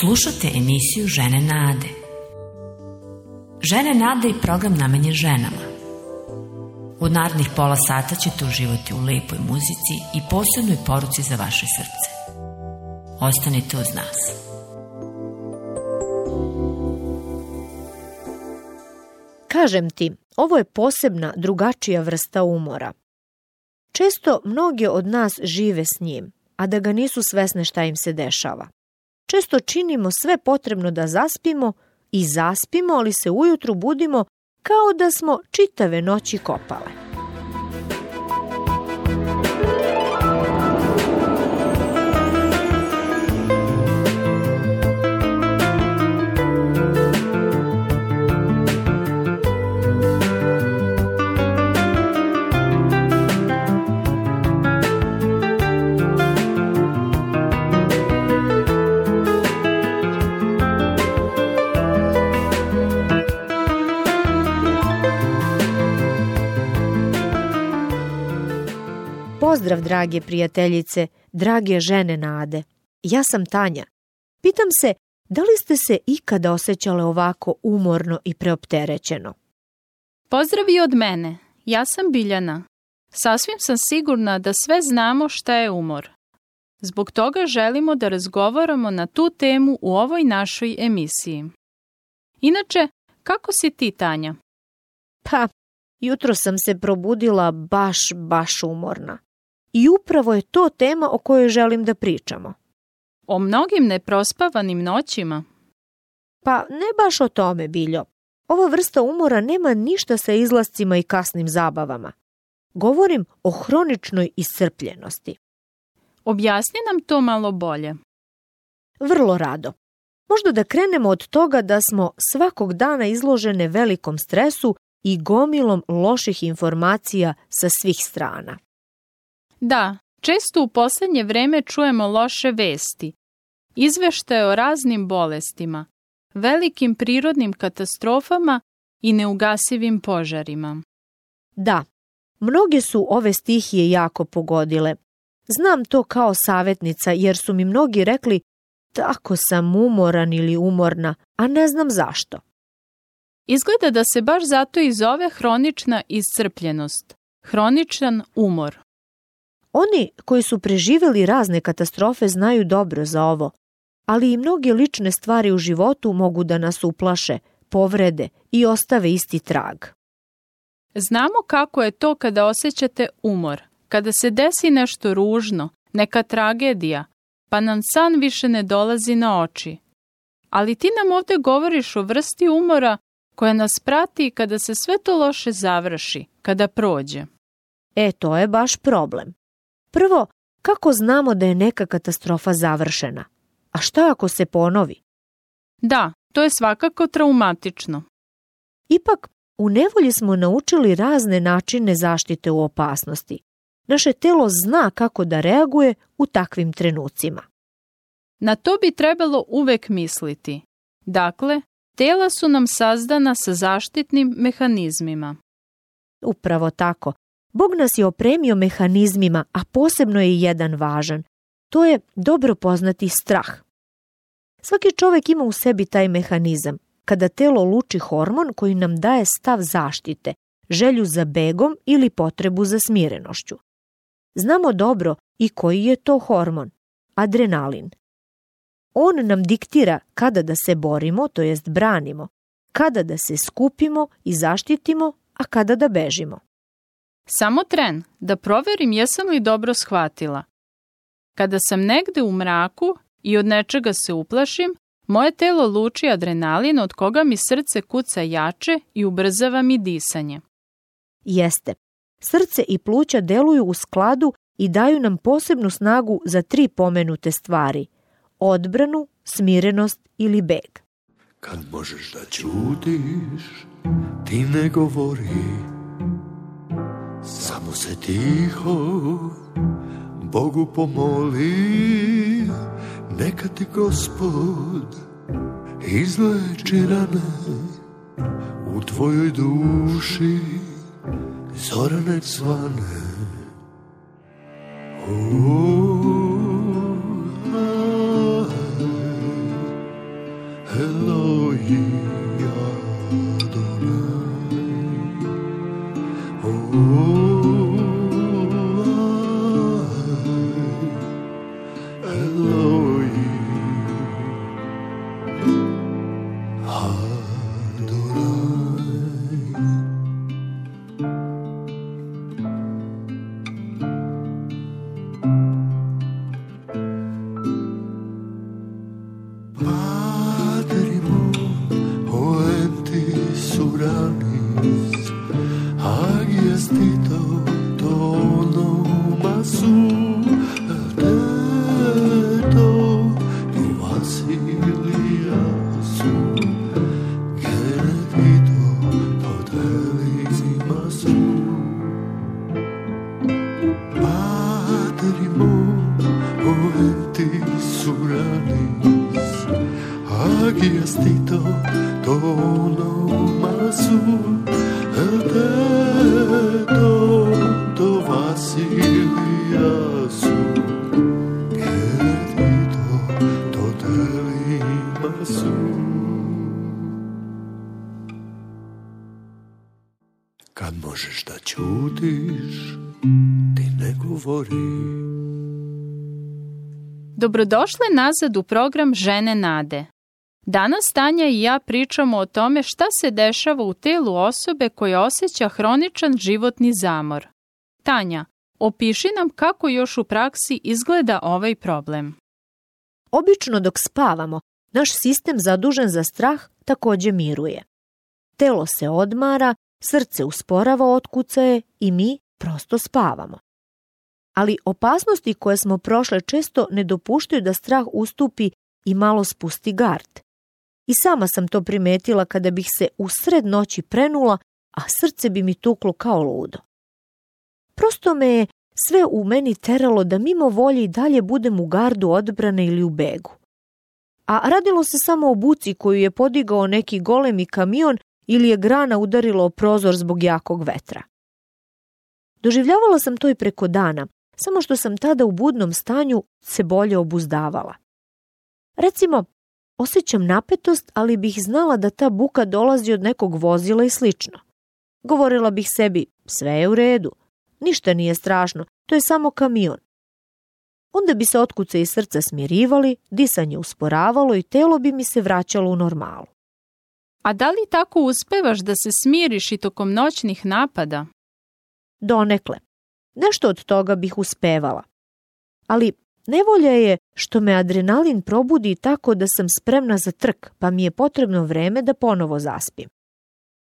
Slušate emisiju Žene Nade. Žene Nade je program namenjen ženama. U narednih pola sata ćete uživati u lepoj muzici i posebnoj poruci za vaše srce. Ostanite uz nas. Kažem ti, ovo je posebna, drugačija vrsta umora. Često mnoge od nas žive s njim, a da ga nisu svesne šta im se dešava. Često činimo sve potrebno da zaspimo i zaspimo, ali se ujutru budimo kao da smo čitave noći kopale. drage prijateljice, drage žene nade. Ja sam Tanja. Pitam se, da li ste se ikada osjećale ovako umorno i preopterećeno? Pozdravi od mene. Ja sam Biljana. Sasvim sam sigurna da sve znamo šta je umor. Zbog toga želimo da razgovaramo na tu temu u ovoj našoj emisiji. Inače, kako si ti, Tanja? Pa, jutro sam se probudila baš, baš umorna. I upravo je to tema o kojoj želim da pričamo. O mnogim neprospavanim noćima? Pa ne baš o tome, Biljo. Ova vrsta umora nema ništa sa izlascima i kasnim zabavama. Govorim o hroničnoj iscrpljenosti. Objasni nam to malo bolje. Vrlo rado. Možda da krenemo od toga da smo svakog dana izložene velikom stresu i gomilom loših informacija sa svih strana. Da, često u poslednje vreme čujemo loše vesti. Izveštaje o raznim bolestima, velikim prirodnim katastrofama i neugasivim požarima. Da, mnoge su ove stihije jako pogodile. Znam to kao savetnica jer su mi mnogi rekli tako sam umoran ili umorna, a ne znam zašto. Izgleda da se baš zato i zove hronična iscrpljenost, hroničan umor. Oni koji su preživeli razne katastrofe znaju dobro za ovo, ali i mnoge lične stvari u životu mogu da nas uplaše, povrede i ostave isti trag. Znamo kako je to kada osjećate umor, kada se desi nešto ružno, neka tragedija, pa nam san više ne dolazi na oči. Ali ti nam ovde govoriš o vrsti umora koja nas prati kada se sve to loše završi, kada prođe. E, to je baš problem. Prvo, kako znamo da je neka katastrofa završena? A šta ako se ponovi? Da, to je svakako traumatično. Ipak, u nevolji smo naučili razne načine zaštite u opasnosti. Naše telo zna kako da reaguje u takvim trenucima. Na to bi trebalo uvek misliti. Dakle, tela su nam sazdana sa zaštitnim mehanizmima. Upravo tako. Bog nas je opremio mehanizmima, a posebno je jedan važan. To je dobro poznati strah. Svaki čovek ima u sebi taj mehanizam. Kada telo luči hormon koji nam daje stav zaštite, želju za begom ili potrebu za smirenošću. Znamo dobro i koji je to hormon, adrenalin. On nam diktira kada da se borimo, to jest branimo, kada da se skupimo i zaštitimo, a kada da bežimo. Samo tren, da proverim jesam li dobro shvatila. Kada sam negde u mraku i od nečega se uplašim, moje telo luči adrenalin od koga mi srce kuca jače i ubrzava mi disanje. Jeste. Srce i pluća deluju u skladu i daju nam posebnu snagu za tri pomenute stvari – odbranu, smirenost ili beg. Kad možeš da ćutiš, ti ne govoriš se tiho Bogu pomoli Neka ti gospod izleči rane U tvojoj duši zoranec svane Uuu Dobrodošle nazad u program Žene nade. Danas Tanja i ja pričamo o tome šta se dešava u telu osobe koja osjeća hroničan životni zamor. Tanja, opiši nam kako još u praksi izgleda ovaj problem. Obično dok spavamo, naš sistem zadužen za strah takođe miruje. Telo se odmara, srce usporava otkucaje i mi prosto spavamo ali opasnosti koje smo prošle često ne dopuštaju da strah ustupi i malo spusti gard. I sama sam to primetila kada bih se u sred noći prenula, a srce bi mi tuklo kao ludo. Prosto me je sve u meni teralo da mimo volje i dalje budem u gardu odbrane ili u begu. A radilo se samo o buci koju je podigao neki golemi kamion ili je grana udarila o prozor zbog jakog vetra. Doživljavala sam to i preko dana, samo što sam tada u budnom stanju se bolje obuzdavala. Recimo, osjećam napetost, ali bih znala da ta buka dolazi od nekog vozila i slično. Govorila bih sebi, sve je u redu, ništa nije strašno, to je samo kamion. Onda bi se otkuce iz srca smirivali, disanje usporavalo i telo bi mi se vraćalo u normalu. A da li tako uspevaš da se smiriš i tokom noćnih napada? Donekle. Nešto od toga bih uspevala. Ali nevolja je što me adrenalin probudi tako da sam spremna za trk, pa mi je potrebno vreme da ponovo zaspim.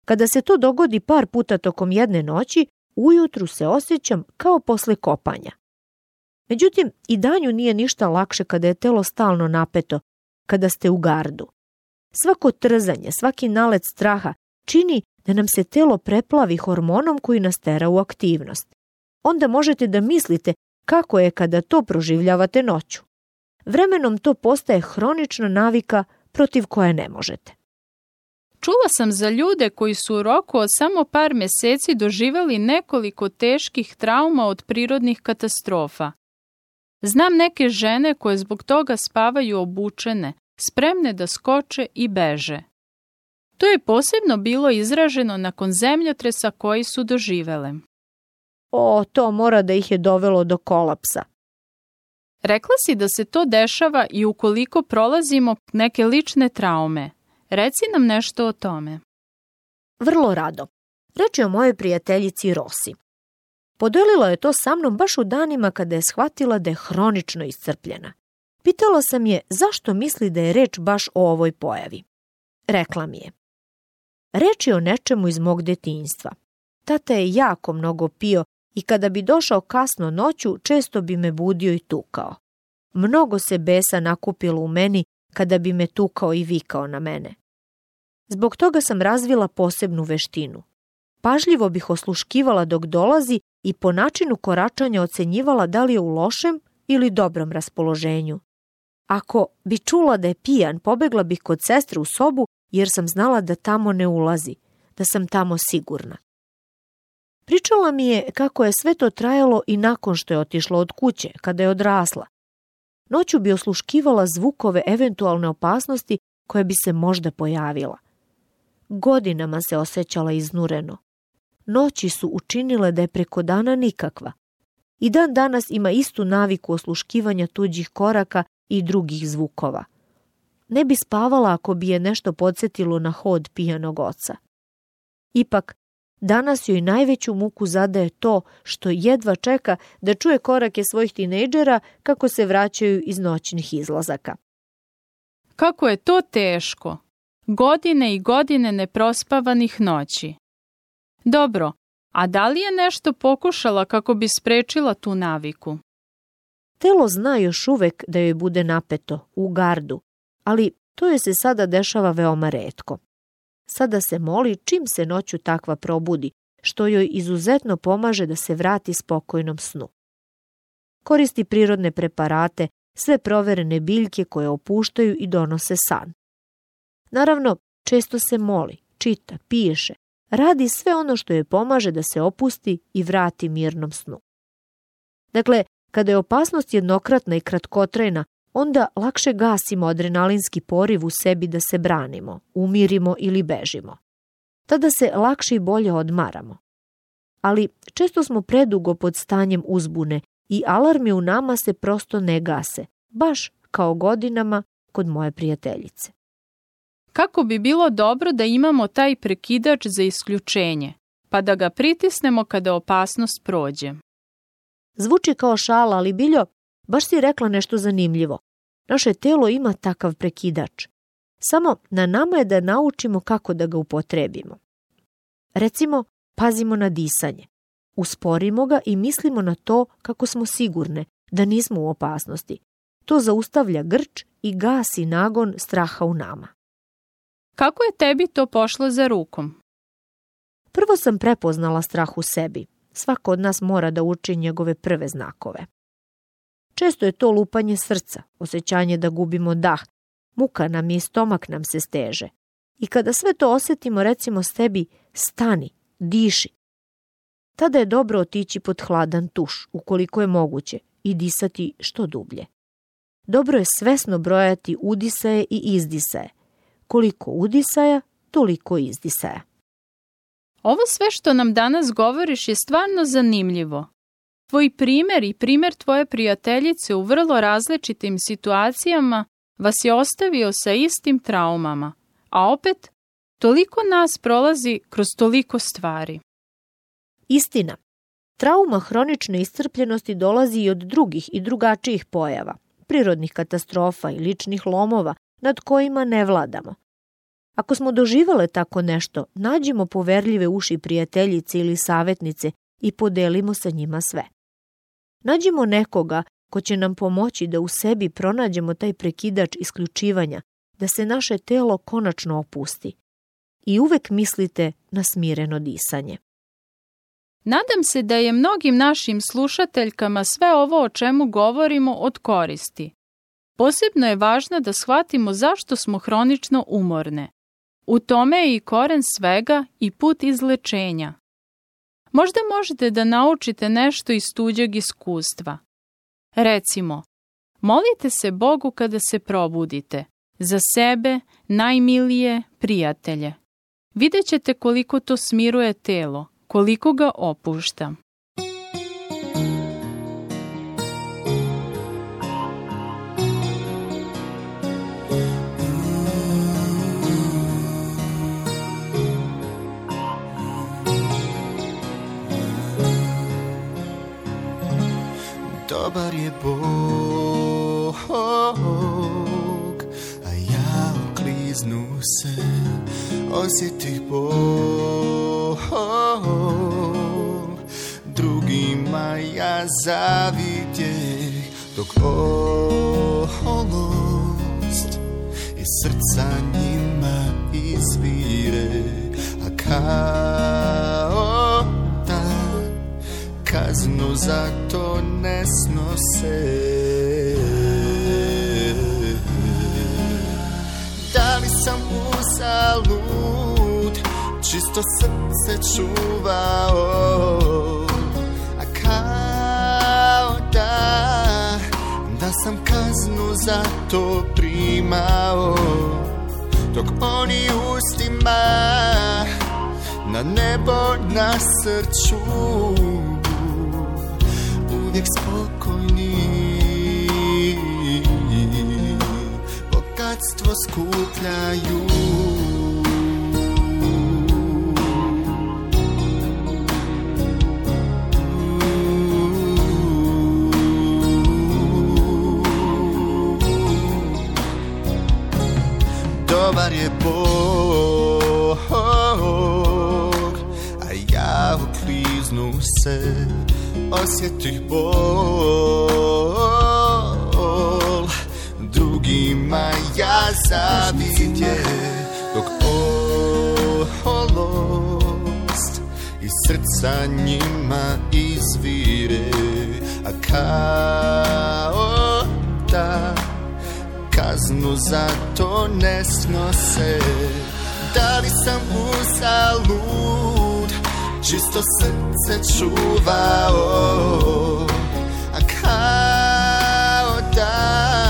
Kada se to dogodi par puta tokom jedne noći, ujutru se osjećam kao posle kopanja. Međutim, i danju nije ništa lakše kada je telo stalno napeto, kada ste u gardu. Svako trzanje, svaki nalet straha čini da nam se telo preplavi hormonom koji nas tera u aktivnost onda možete da mislite kako je kada to proživljavate noću. Vremenom to postaje hronična navika protiv koje ne možete. Čula sam za ljude koji su u roku od samo par meseci doživali nekoliko teških trauma od prirodnih katastrofa. Znam neke žene koje zbog toga spavaju obučene, spremne da skoče i beže. To je posebno bilo izraženo nakon zemljotresa koji su doživele. O, to mora da ih je dovelo do kolapsa. Rekla si da se to dešava i ukoliko prolazimo neke lične traume. Reci nam nešto o tome. Vrlo rado. Reč je o mojoj prijateljici Rosi. Podelila je to sa mnom baš u danima kada je shvatila da je hronično iscrpljena. Pitala sam je zašto misli da je reč baš o ovoj pojavi. Rekla mi je. Reč je o nečemu iz mog detinjstva. Tata je jako mnogo pio i kada bi došao kasno noću često bi me budio i tukao. Mnogo se besa nakupilo u meni kada bi me tukao i vikao na mene. Zbog toga sam razvila posebnu veštinu. Pažljivo bih osluškivala dok dolazi i po načinu koračanja ocenjivala da li je u lošem ili dobrom raspoloženju. Ako bi čula da je pijan, pobegla bih kod sestre u sobu jer sam znala da tamo ne ulazi, da sam tamo sigurna. Pričala mi je kako je sve to trajalo i nakon što je otišla od kuće, kada je odrasla. Noću bi osluškivala zvukove eventualne opasnosti koja bi se možda pojavila. Godinama se osjećala iznureno. Noći su učinile da je preko dana nikakva. I dan danas ima istu naviku osluškivanja tuđih koraka i drugih zvukova. Ne bi spavala ako bi je nešto podsjetilo na hod pijanog oca. Ipak, Danas joj najveću muku zadaje to što jedva čeka da čuje korake svojih tinejdžera kako se vraćaju iz noćnih izlazaka. Kako je to teško! Godine i godine neprospavanih noći. Dobro, a da li je nešto pokušala kako bi sprečila tu naviku? Telo zna još uvek da joj bude napeto, u gardu, ali to je se sada dešava veoma redko sada se moli čim se noću takva probudi, što joj izuzetno pomaže da se vrati spokojnom snu. Koristi prirodne preparate, sve proverene biljke koje opuštaju i donose san. Naravno, često se moli, čita, piše, radi sve ono što joj pomaže da se opusti i vrati mirnom snu. Dakle, kada je opasnost jednokratna i kratkotrajna, onda lakše gasimo adrenalinski poriv u sebi da se branimo, umirimo ili bežimo. Tada se lakše i bolje odmaramo. Ali često smo predugo pod stanjem uzbune i alarmi u nama se prosto ne gase, baš kao godinama kod moje prijateljice. Kako bi bilo dobro da imamo taj prekidač za isključenje, pa da ga pritisnemo kada opasnost prođe? Zvuči kao šala, ali Biljo, Baš si rekla nešto zanimljivo. Naše telo ima takav prekidač. Samo na nama je da naučimo kako da ga upotrebimo. Recimo, pazimo na disanje. Usporimo ga i mislimo na to kako smo sigurne da nismo u opasnosti. To zaustavlja grč i gasi nagon straha u nama. Kako je tebi to pošlo za rukom? Prvo sam prepoznala strah u sebi. Svako od nas mora da uči njegove prve znakove. Često je to lupanje srca, osjećanje da gubimo dah, muka nam je i stomak nam se steže. I kada sve to osetimo, recimo sebi, stani, diši. Tada je dobro otići pod hladan tuš, ukoliko je moguće, i disati što dublje. Dobro je svesno brojati udisaje i izdisaje. Koliko udisaja, toliko izdisaja. Ovo sve što nam danas govoriš je stvarno zanimljivo. Tvoj primer i primer tvoje prijateljice u vrlo različitim situacijama vas je ostavio sa istim traumama, a opet toliko nas prolazi kroz toliko stvari. Istina, trauma hronične iscrpljenosti dolazi i od drugih i drugačijih pojava, prirodnih katastrofa i ličnih lomova nad kojima ne vladamo. Ako smo doživale tako nešto, nađimo poverljive uši prijateljice ili savetnice i podelimo sa njima sve. Nađimo nekoga ko će nam pomoći da u sebi pronađemo taj prekidač isključivanja, da se naše telo konačno opusti. I uvek mislite na smireno disanje. Nadam se da je mnogim našim slušateljkama sve ovo o čemu govorimo od koristi. Posebno je važno da shvatimo zašto smo hronično umorne. U tome je i koren svega i put izlečenja. Možda možete da naučite nešto iz tuđeg iskustva. Recimo, molite se Bogu kada se probudite, za sebe, najmilije, prijatelje. Videćete koliko to smiruje telo, koliko ga opušta. si ty bol. Drugým ma ja závidieť, dok oholosť je srdca nima izvire, a kaota kaznu za to ne snose. što srce čuvao A kao da Da sam kaznu za to primao Dok oni ustima Na nebo na srču Uvijek spokojni Bogatstvo skupljaju dobar je Bog A ja u kliznu se osjetih bol Drugima ja zavidje Dok oholost iz srca njima izvire A kao kaznu za to ne snose Da li sam uzalud Čisto srce čuvao A kao da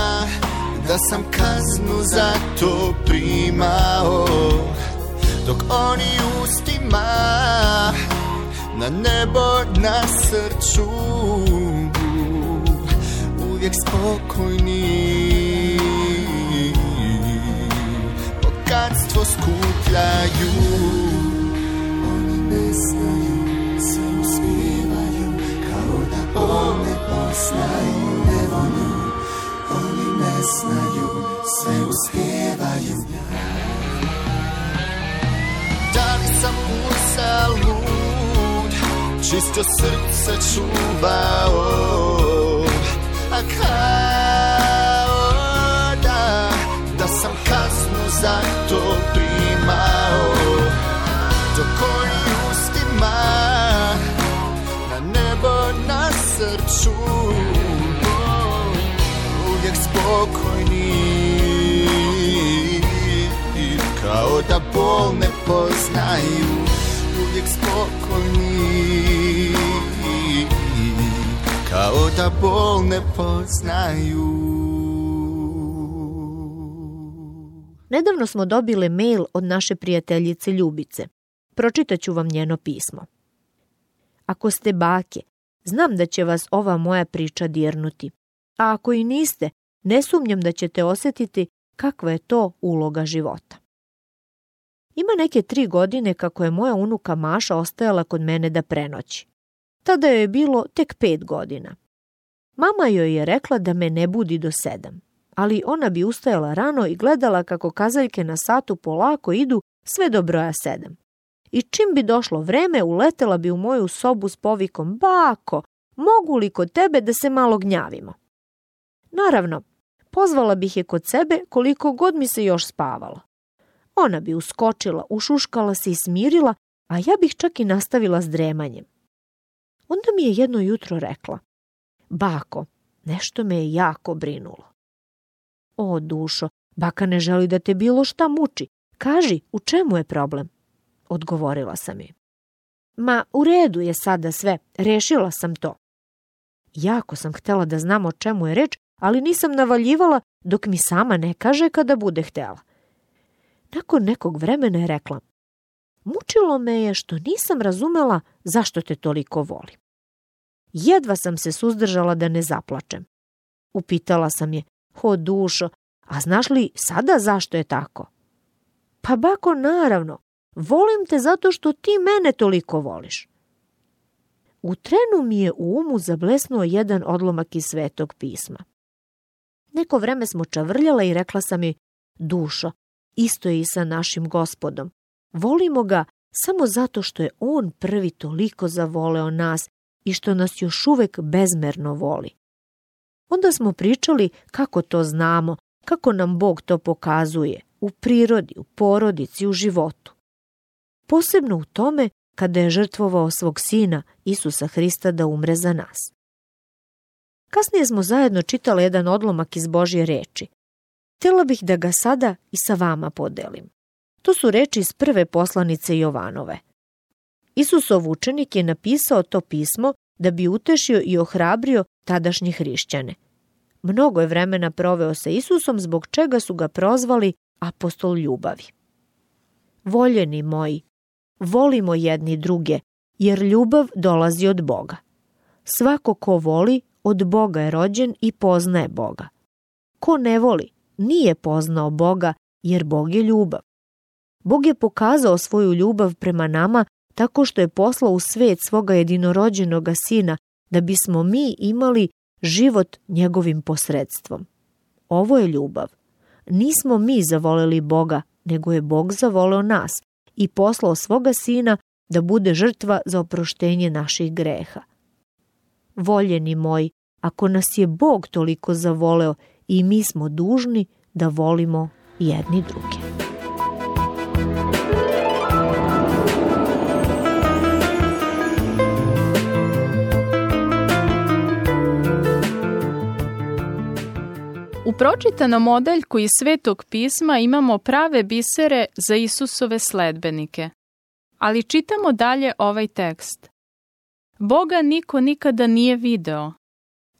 Da sam kaznu za to primao Dok oni ustima Na nebo na srcu Uvijek spokojni što skupljaju Oni ne znaju, se uspivaju Kao da one poznaju Evo nju, oni ne znaju, se uspivaju Da li sam uzalud, čisto srce čuvao A kao da, da sam kasno zatim tugo Uvijek spokojni Kao da bol ne poznaju Uvijek spokojni Kao da bol ne poznaju Nedavno smo dobile mail od naše prijateljice Ljubice. Pročitaću vam njeno pismo. Ako ste bake Znam da će vas ova moja priča dirnuti. A ako i niste, ne sumnjam da ćete osetiti kakva je to uloga života. Ima neke tri godine kako je moja unuka Maša ostajala kod mene da prenoći. Tada joj je bilo tek pet godina. Mama joj je rekla da me ne budi do sedam, ali ona bi ustajala rano i gledala kako kazaljke na satu polako idu sve do broja sedam i čim bi došlo vreme uletela bi u moju sobu s povikom Bako, mogu li kod tebe da se malo gnjavimo? Naravno, pozvala bih je kod sebe koliko god mi se još spavalo. Ona bi uskočila, ušuškala se i smirila, a ja bih čak i nastavila s dremanjem. Onda mi je jedno jutro rekla, Bako, nešto me je jako brinulo. O, dušo, baka ne želi da te bilo šta muči. Kaži, u čemu je problem? odgovorila sam joj. Ma, u redu je sada sve, rešila sam to. Jako sam htela da znam o čemu je reč, ali nisam navaljivala dok mi sama ne kaže kada bude htela. Nakon nekog vremena je rekla, mučilo me je što nisam razumela zašto te toliko volim. Jedva sam se suzdržala da ne zaplačem. Upitala sam je, ho dušo, a znaš li sada zašto je tako? Pa bako, naravno, Volim te zato što ti mene toliko voliš. U trenu mi je u umu zablesnuo jedan odlomak iz svetog pisma. Neko vreme smo čavrljala i rekla sam mi, dušo, isto je i sa našim gospodom. Volimo ga samo zato što je on prvi toliko zavoleo nas i što nas još uvek bezmerno voli. Onda smo pričali kako to znamo, kako nam Bog to pokazuje, u prirodi, u porodici, u životu posebno u tome kada je žrtvovao svog sina Isusa Hrista da umre za nas. Kasnije smo zajedno čitali jedan odlomak iz Božje reči. Htjela bih da ga sada i sa vama podelim. To su reči iz prve poslanice Jovanove. Isusov učenik je napisao to pismo da bi utešio i ohrabrio tadašnje hrišćane. Mnogo je vremena proveo sa Isusom zbog čega su ga prozvali apostol ljubavi. Voljeni moji, volimo jedni druge, jer ljubav dolazi od Boga. Svako ko voli, od Boga je rođen i poznaje Boga. Ko ne voli, nije poznao Boga, jer Bog je ljubav. Bog je pokazao svoju ljubav prema nama tako što je poslao u svet svoga jedinorođenoga sina da bismo mi imali život njegovim posredstvom. Ovo je ljubav. Nismo mi zavoleli Boga, nego je Bog zavoleo nas i poslao svoga sina da bude žrtva za oproštenje naših greha. Voljeni moj, ako nas je Bog toliko zavoleo i mi smo dužni da volimo jedni druge. U pročitanom odeljku iz Svetog pisma imamo prave bisere za Isusove sledbenike. Ali čitamo dalje ovaj tekst. Boga niko nikada nije video,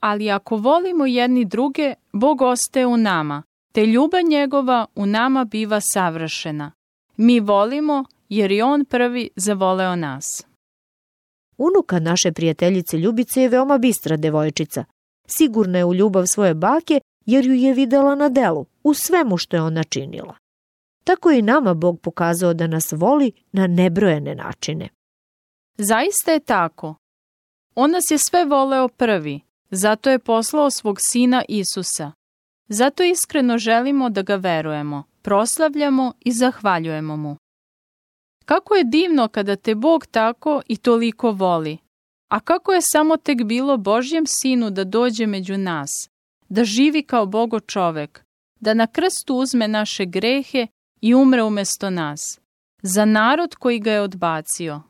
ali ako volimo jedni druge, Bog ostaje u nama, te ljubav njegova u nama biva savršena. Mi volimo jer i on prvi zavoleo nas. Unuka naše prijateljice Ljubice je veoma bistra devojčica. Sigurna je u ljubav svoje bake jer ju je videla na delu, u svemu što je ona činila. Tako je i nama Bog pokazao da nas voli na nebrojene načine. Zaista je tako. On nas je sve voleo prvi, zato je poslao svog sina Isusa. Zato iskreno želimo da ga verujemo, proslavljamo i zahvaljujemo mu. Kako je divno kada te Bog tako i toliko voli, a kako je samo tek bilo Božjem sinu da dođe među nas, da živi kao Bogo čovek, da na krstu uzme naše grehe i umre umesto nas, za narod koji ga je odbacio.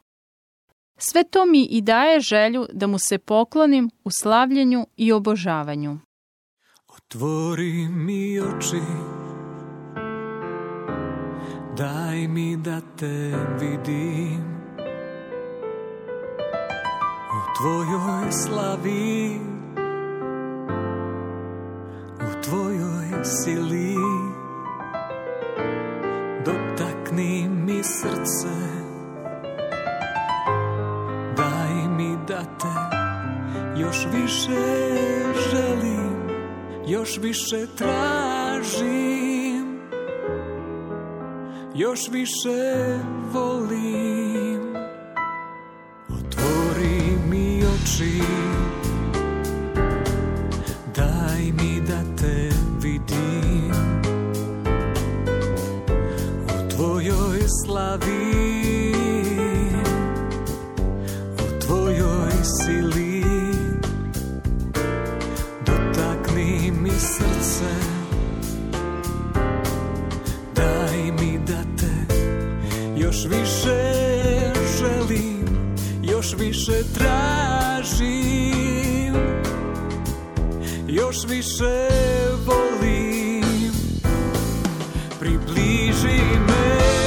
Sve to mi i daje želju da mu se poklonim u slavljenju i obožavanju. Otvori mi oči, daj mi da te vidim. U tvojoj slavi veseli Dotakni mi srce Daj mi da te još više želim Još više tražim Još više volim Otvori mi oči ja živ Još više volim Približi me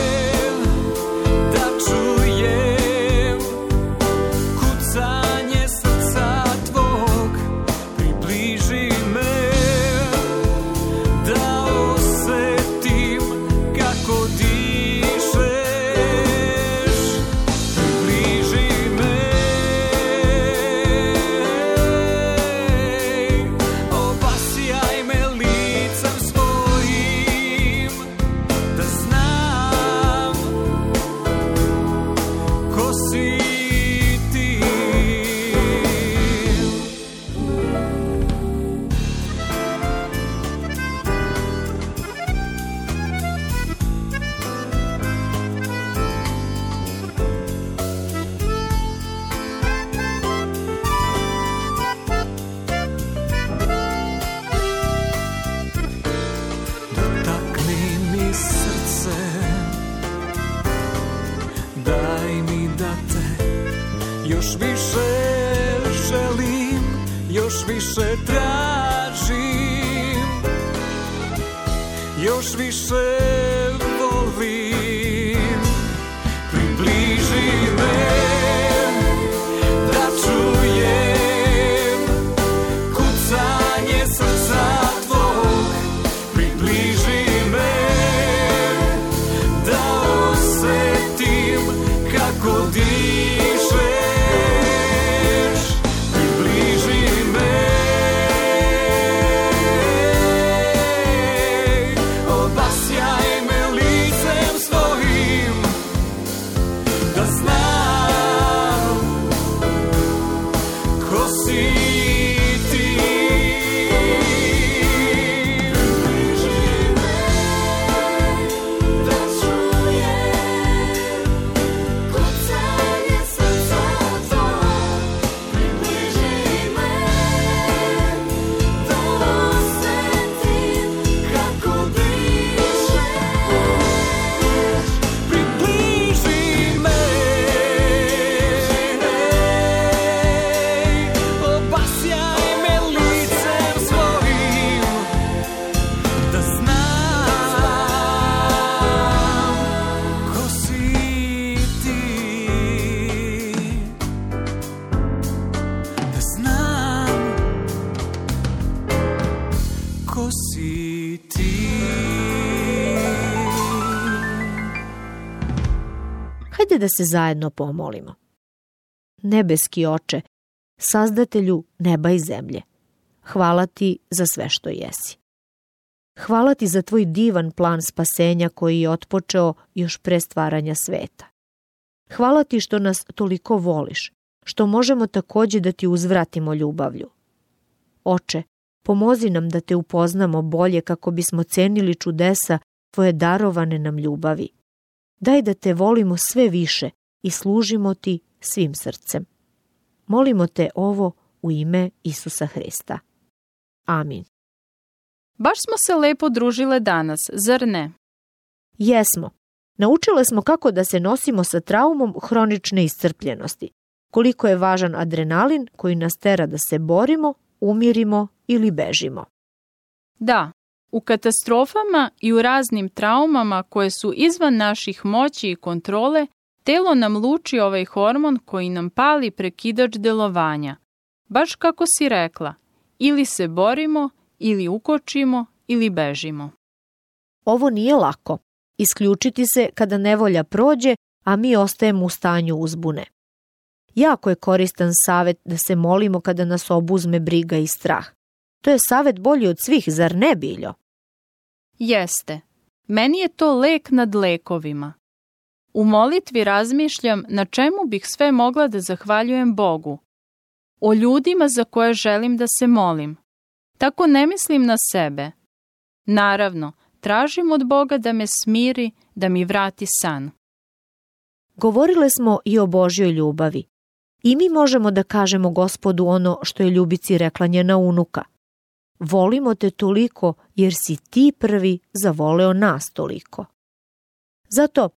Kako si ti? Hajde da se zajedno pomolimo. Nebeski oče, sazdatelju neba i zemlje, hvala ti za sve što jesi. Hvala ti za tvoj divan plan spasenja koji je otpočeo još pre stvaranja sveta. Hvala ti što nas toliko voliš, što možemo takođe da ti uzvratimo ljubavlju. Oče, Pomozi nam da te upoznamo bolje kako bismo cenili čudesa tvoje darovane nam ljubavi. Daj da te volimo sve više i služimo ti svim srcem. Molimo te ovo u ime Isusa Hrista. Amin. Baš smo se lepo družile danas, zar ne? Jesmo. Naučile smo kako da se nosimo sa traumom hronične iscrpljenosti. Koliko je važan adrenalin koji nas tera da se borimo, umirimo ili bežimo. Da, u katastrofama i u raznim traumama koje su izvan naših moći i kontrole, telo nam luči ovaj hormon koji nam pali prekidač delovanja. Baš kako si rekla, ili se borimo, ili ukočimo, ili bežimo. Ovo nije lako. Isključiti se kada nevolja prođe, a mi ostajemo u stanju uzbune. Jako je koristan savet da se molimo kada nas obuzme briga i strah. To je savet bolji od svih, zar ne biljo? Jeste. Meni je to lek nad lekovima. U molitvi razmišljam na čemu bih sve mogla da zahvaljujem Bogu. O ljudima za koje želim da se molim. Tako ne mislim na sebe. Naravno, tražim od Boga da me smiri, da mi vrati san. Govorile smo i o Božjoj ljubavi. I mi možemo da kažemo gospodu ono što je ljubici rekla njena unuka volimo te toliko jer si ti prvi zavoleo nas toliko. Zato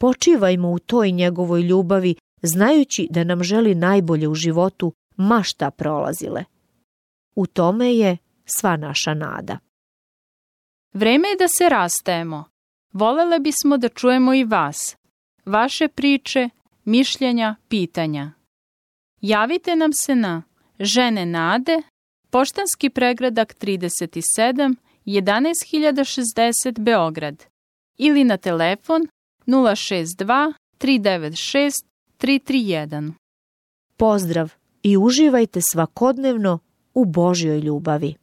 počivajmo u toj njegovoj ljubavi znajući da nam želi najbolje u životu ma šta prolazile. U tome je sva naša nada. Vreme je da se rastajemo. Volele bismo da čujemo i vas. Vaše priče, mišljenja, pitanja. Javite nam se na žene nade Poštanski pregradak 37 11060 Beograd ili na telefon 062 396 331. Pozdrav i uživajte svakodnevno u Božjoj ljubavi.